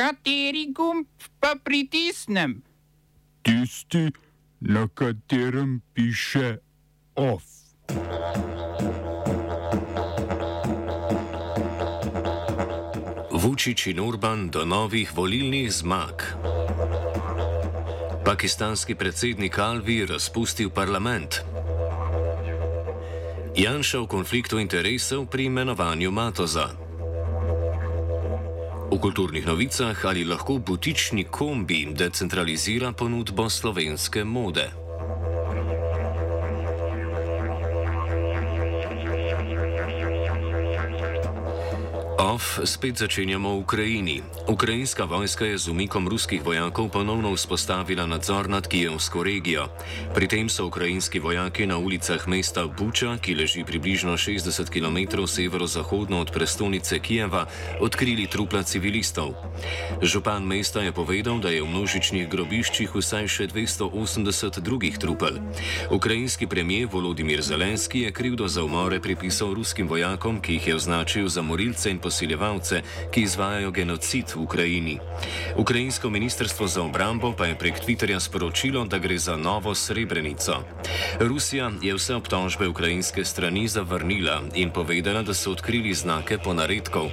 Kateri gumb pa pritisnem? Tisti, na katerem piše OF. Vučić in Urban do novih volilnih zmag. Pakistanski predsednik Alvi razpustil parlament. Janša v konfliktu interesov pri imenovanju Matoza. V kulturnih novicah ali lahko butični kombi decentralizira ponudbo slovenske mode. Off spet začenjamo v Ukrajini. Ukrajinska vojska je z umikom ruskih vojakov ponovno vzpostavila nadzor nad Kijevsko regijo. Pri tem so ukrajinski vojaki na ulicah mesta Buča, ki leži približno 60 km severozahodno od prestolnice Kijeva, odkrili trupla civilistov. Župan mesta je povedal, da je v množičnih grobiščih vsaj še 280 drugih trupel. Ukrajinski premijer Volodimir Zelenski je krivdo za umore pripisal ruskim vojakom, ki jih je označil za morilce in posiljevalce, ki izvajajo genocid v Ukrajini. Ukrajinsko ministrstvo za obrambo pa je prek Twitterja sporočilo, da gre za novo srebrenico. Rusija je vse obtožbe ukrajinske strani zavrnila in povedala, da so odkrili znake ponaredkov.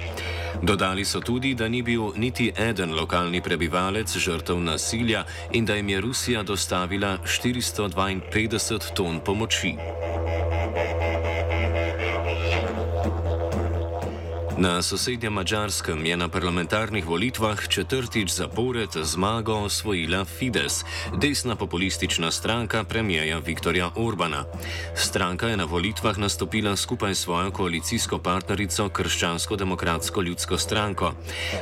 Dodali so tudi, da ni bil niti eden lokalni prebivalec žrtev nasilja in da jim je Rusija dostavila 452 ton pomoči. Na sosednjem Mačarskem je na parlamentarnih volitvah četrtič zapored zmago osvojila Fides, desna populistična stranka premijeja Viktorja Orbana. Stranka je na volitvah nastopila skupaj s svojo koalicijsko partnerico Krščansko-demokratsko ljudsko stranko.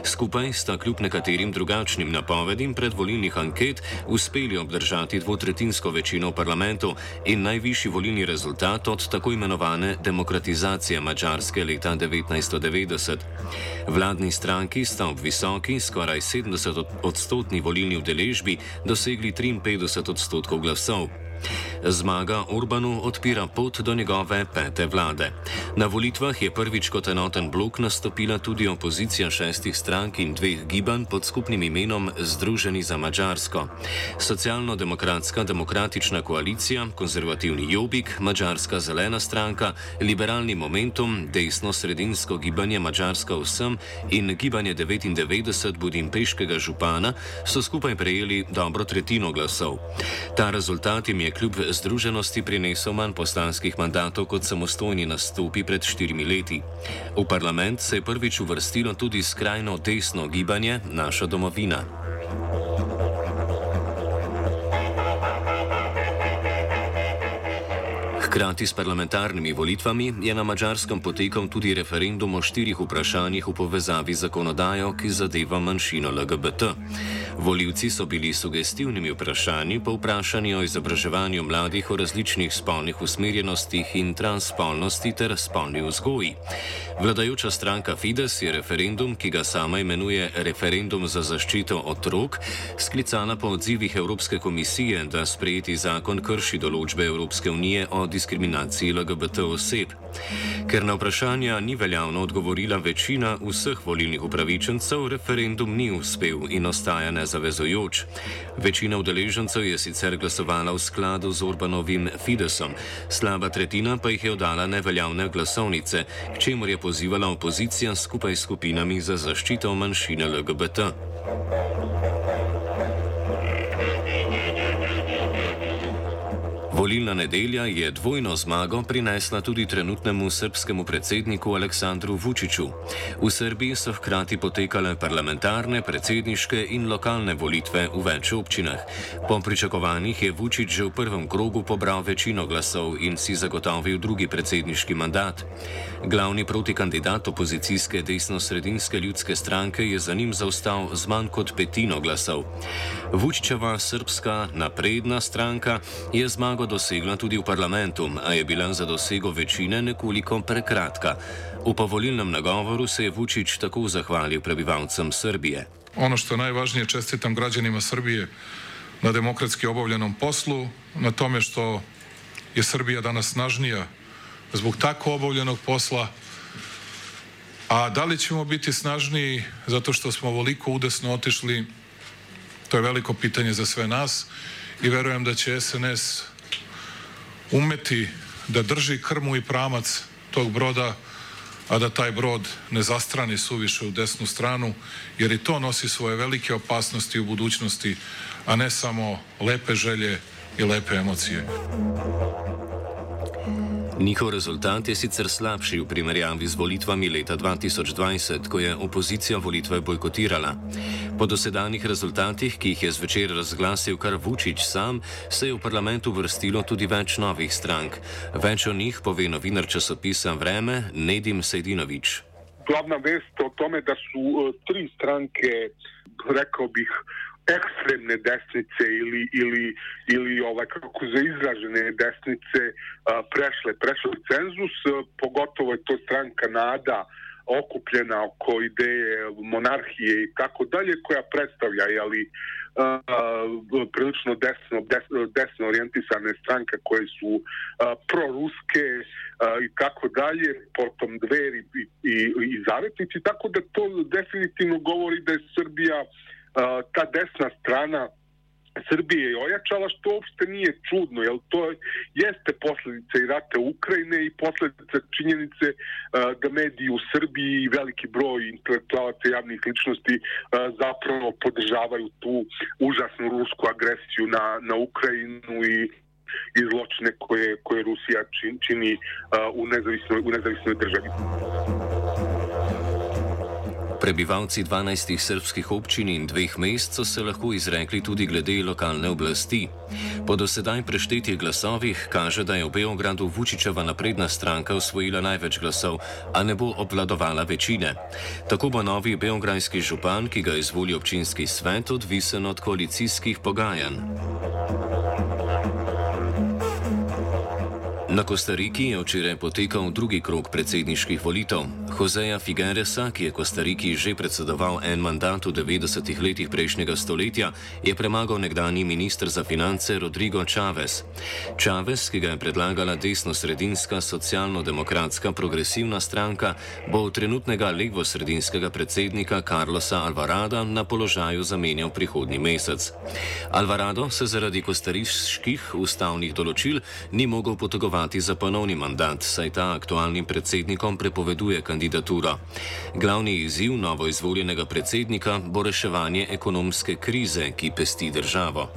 Skupaj sta kljub nekaterim drugačnim napovedim predvolilnih anket uspeli obdržati dvotretinsko večino v parlamentu in najvišji volilni rezultat od tako imenovane demokratizacije Mačarske leta 1990. 1990. Vladni stranki sta ob visoki, skoraj 70 odstotni volilni udeležbi dosegli 53 odstotkov glasov. Zmaga Urbanu odpira pot do njegove pete vlade. Na volitvah je prvič kot enoten blok nastopila tudi opozicija šestih strank in dveh gibanj pod skupnim imenom Združeni za Mačarsko. Socialno-demokratska demokratična koalicija, konzervativni Jobik, Mačarska zelena stranka, liberalni momentum, desno-sredinsko gibanje Mačarska vsem in gibanje 99 Budimpeškega župana so skupaj prejeli dobro tretjino glasov. Ta rezultat jim je kljub združenosti prinesel manj poslanskih mandatov kot samostojni nastopi pred štirimi leti. V parlament se je prvič uvrstilo tudi skrajno desno gibanje Naša domovina. Hkrati s parlamentarnimi volitvami je na Mačarskem potekal tudi referendum o štirih vprašanjih v povezavi z zakonodajo, ki zadeva manjšino LGBT. Voljivci so bili sugestivnimi vprašanji po vprašanju o izobraževanju mladih o različnih spolnih usmerjenostih in transspolnosti ter spolni vzgoji. Vladajoča stranka Fides je referendum, ki ga sama imenuje referendum za zaščito otrok, sklicala po odzivih Evropske komisije, da sprejeti zakon krši določbe Evropske unije o diskriminaciji LGBT oseb. Ker na vprašanja ni veljavno odgovorila večina vseh volilnih upravičencev, referendum ni uspel in ostaja nezavezojoč. Večina udeležencev je sicer glasovala v skladu z Orbanovim Fidesom, slaba tretjina pa jih je oddala neveljavne glasovnice, k čemur je pozivala opozicija skupaj s skupinami za zaščito manjšine LGBT. Volilna nedelja je dvojno zmago prinesla tudi trenutnemu srpskemu predsedniku Aleksandru Vučiću. V Srbiji so hkrati potekale parlamentarne, predsedniške in lokalne volitve v več občinah. Po pričakovanjih je Vučić že v prvem krogu pobral večino glasov in si zagotovil drugi predsedniški mandat. Glavni protikandidat opozicijske desno-sredinske ljudske stranke je za njim zaostal z manj kot petino glasov. Vučićeva srpska napredna stranka je zmago dosegla dosegla tudi v parlamentu, a je bila za dosego večine nekoliko prekratka. V povolilnem nagovoru se je Vučić tako zahvalil prebivalcem Srbije. Ono što je najvažnije, čestitam građanima Srbije na demokratski obavljenom poslu, na tome što je Srbija danas snažnija zbog tako obavljenog posla A da li ćemo biti snažniji zato što smo ovoliko udesno otišli, to je veliko pitanje za sve nas i verujem da će SNS umeti da drži krmu i pramac tog broda, a da taj brod ne zastrani suviše u desnu stranu, jer i to nosi svoje velike opasnosti u budućnosti, a ne samo lepe želje i lepe emocije. Njihov rezultat je sicer slabši v primerjavi z volitvami leta 2020, ko je opozicija volitve bojkotirala. Po dosedanjih rezultatih, ki jih je zvečer razglasil kar Vučić sam, se je v parlamentu vrstilo tudi več novih strank. Več o njih pove novinar časopisa Vreme Nedim Sejdinovič. Glavna vest o tome, da so uh, tri stranke, rekel bih, ekstremne desnice ili, ili, ili ovaj, kako za izražene desnice a, prešle, prešle cenzus, pogotovo je to stranka NADA okupljena oko ideje monarhije i tako dalje, koja predstavlja jeli, a, prilično desno, desno, desno orijentisane stranke koje su proruske i tako dalje, potom dveri i, i, i zavetnici, tako da to definitivno govori da je Srbija ta desna strana Srbije je ojačala, što uopšte nije čudno, jer to jeste posledica i rata Ukrajine i posledica činjenice da mediji u Srbiji i veliki broj intelektualaca javnih ličnosti zapravo podržavaju tu užasnu rusku agresiju na, na Ukrajinu i i zločine koje, koje Rusija čini, čini u, nezavisnoj, u nezavisnoj državi. Prebivalci 12 srpskih občin in dveh mest so se lahko izrekli tudi glede lokalne oblasti. Po dosedaj preštetih glasovih kaže, da je v Beogradu Vučičeva napredna stranka osvojila največ glasov, a ne bo obvladovala večine. Tako bo novi beograjski župan, ki ga izvoli občinski svet, odvisen od koalicijskih pogajanj. Na Kostariki je včeraj potekal drugi krok predsedniških volitev. Joseja Figueresa, ki je Kostariki že predsedoval en mandat v 90-ih letih prejšnjega stoletja, je premagal nekdani ministr za finance Rodrigo Čavez. Čavez, ki ga je predlagala desno-sredinska socialno-demokratska progresivna stranka, bo v trenutnega levo-sredinskega predsednika Carlosa Alvarada na položaju zamenjal prihodnji mesec. Alvarado se zaradi kostariških ustavnih določil ni mogel potegovati kandidati za ponovni mandat, saj ta aktualnim predsednikom prepoveduje kandidaturo. Glavni izziv novo izvoljenega predsednika bo reševanje ekonomske krize, ki pesti državo.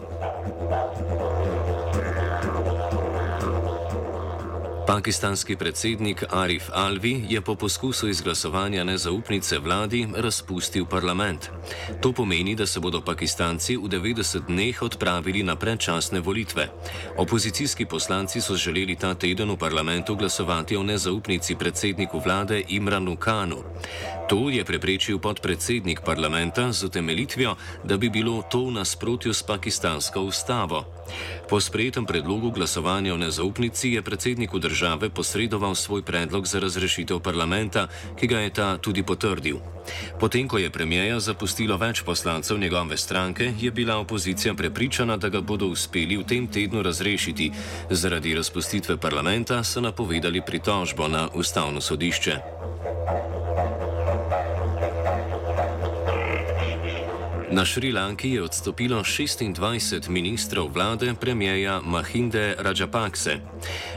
Pakistanski predsednik Arif Alvi je po poskusu izglasovanja nezaupnice vladi razpustil parlament. To pomeni, da se bodo Pakistanci v 90 dneh odpravili na predčasne volitve. Opozicijski poslanci so želeli ta teden v parlamentu glasovati o nezaupnici predsedniku vlade Imranu Kanu. To je preprečil podpredsednik parlamenta z utemelitvijo, da bi bilo to v nasprotju s pakistansko ustavo. Po sprejetem predlogu glasovanja o nezaupnici je predsedniku države posredoval svoj predlog za razrešitev parlamenta, ki ga je ta tudi potrdil. Potem, ko je premijeja zapustilo več poslancev njegove stranke, je bila opozicija prepričana, da ga bodo uspeli v tem tednu razrešiti. Zaradi razpustitve parlamenta so napovedali pritožbo na ustavno sodišče. Na Šrilanki je odstopilo 26 ministrov vlade premijeja Mahinde Rajapakse.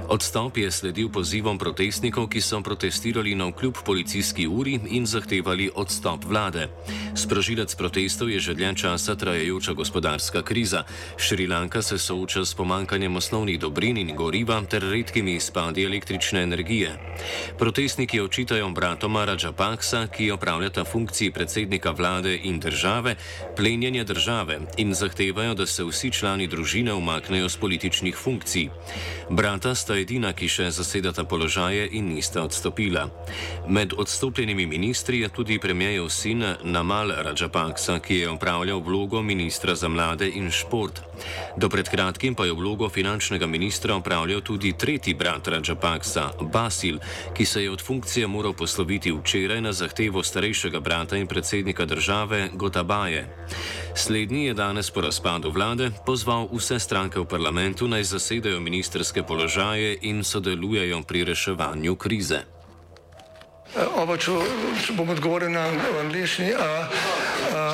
Odstop je sledil pozivom protestnikov, ki so protestirali na vkljub policijski uri in zahtevali odstop vlade. Sprožilec protestov je že dlje časa trajajoča gospodarska kriza. Šrilanka se sooča s pomankanjem osnovnih dobrin in goriva ter redkimi izpadi električne energije. Protestniki očitajo bratoma Rajapaksa, ki opravljata funkciji predsednika vlade in države, plenjenje države in zahtevajo, da se vsi člani družine umaknejo z političnih funkcij. Brata sta edina, ki še zasedata položaje in nista odstopila. Med odstopljenimi ministri je tudi premijev sin Namal Rajapaksa, ki je upravljal vlogo ministra za mlade in šport. Do pred kratkim pa je vlogo finančnega ministra upravljal tudi tretji brat Rajapaksa, Basil, ki se je od funkcije moral posloviti včeraj na zahtevo starejšega brata in predsednika države Gotabaje. Slednji je danes po razpadu vlade pozval vse stranke v parlamentu naj zasedajo ministerske položaje in sodelujejo pri reševanju krize. Ovo ću, bom odgovoril na angliški.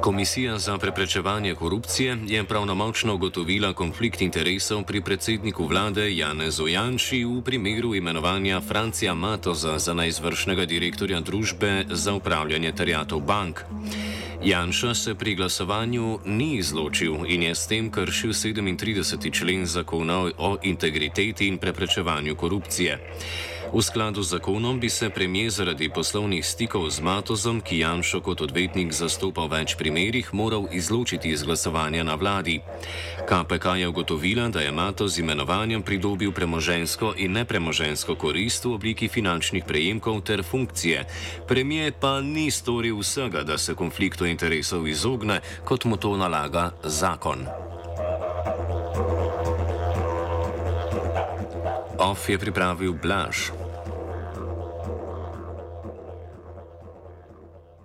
Komisija za preprečevanje korupcije je pravnomočno ugotovila konflikt interesov pri predsedniku vlade Janezu Janši v primeru imenovanja Francija Matoza za najzvršnega direktorja družbe za upravljanje terjatov bank. Janša se pri glasovanju ni izločil in je s tem kršil 37. člen zakona o integriteti in preprečevanju korupcije. V skladu z zakonom bi se premijer zaradi poslovnih stikov z Matozom, ki Janšo kot odvetnik zastopa v več primerjih, moral izločiti iz glasovanja na vladi. KPK je ugotovila, da je Matoz z imenovanjem pridobil premožensko in nepremožensko korist v obliki finančnih prejemkov ter funkcije. Premijer pa ni storil vsega, da se konfliktu interesov izogne, kot mu to nalaga zakon. OF je pripravil Blaž.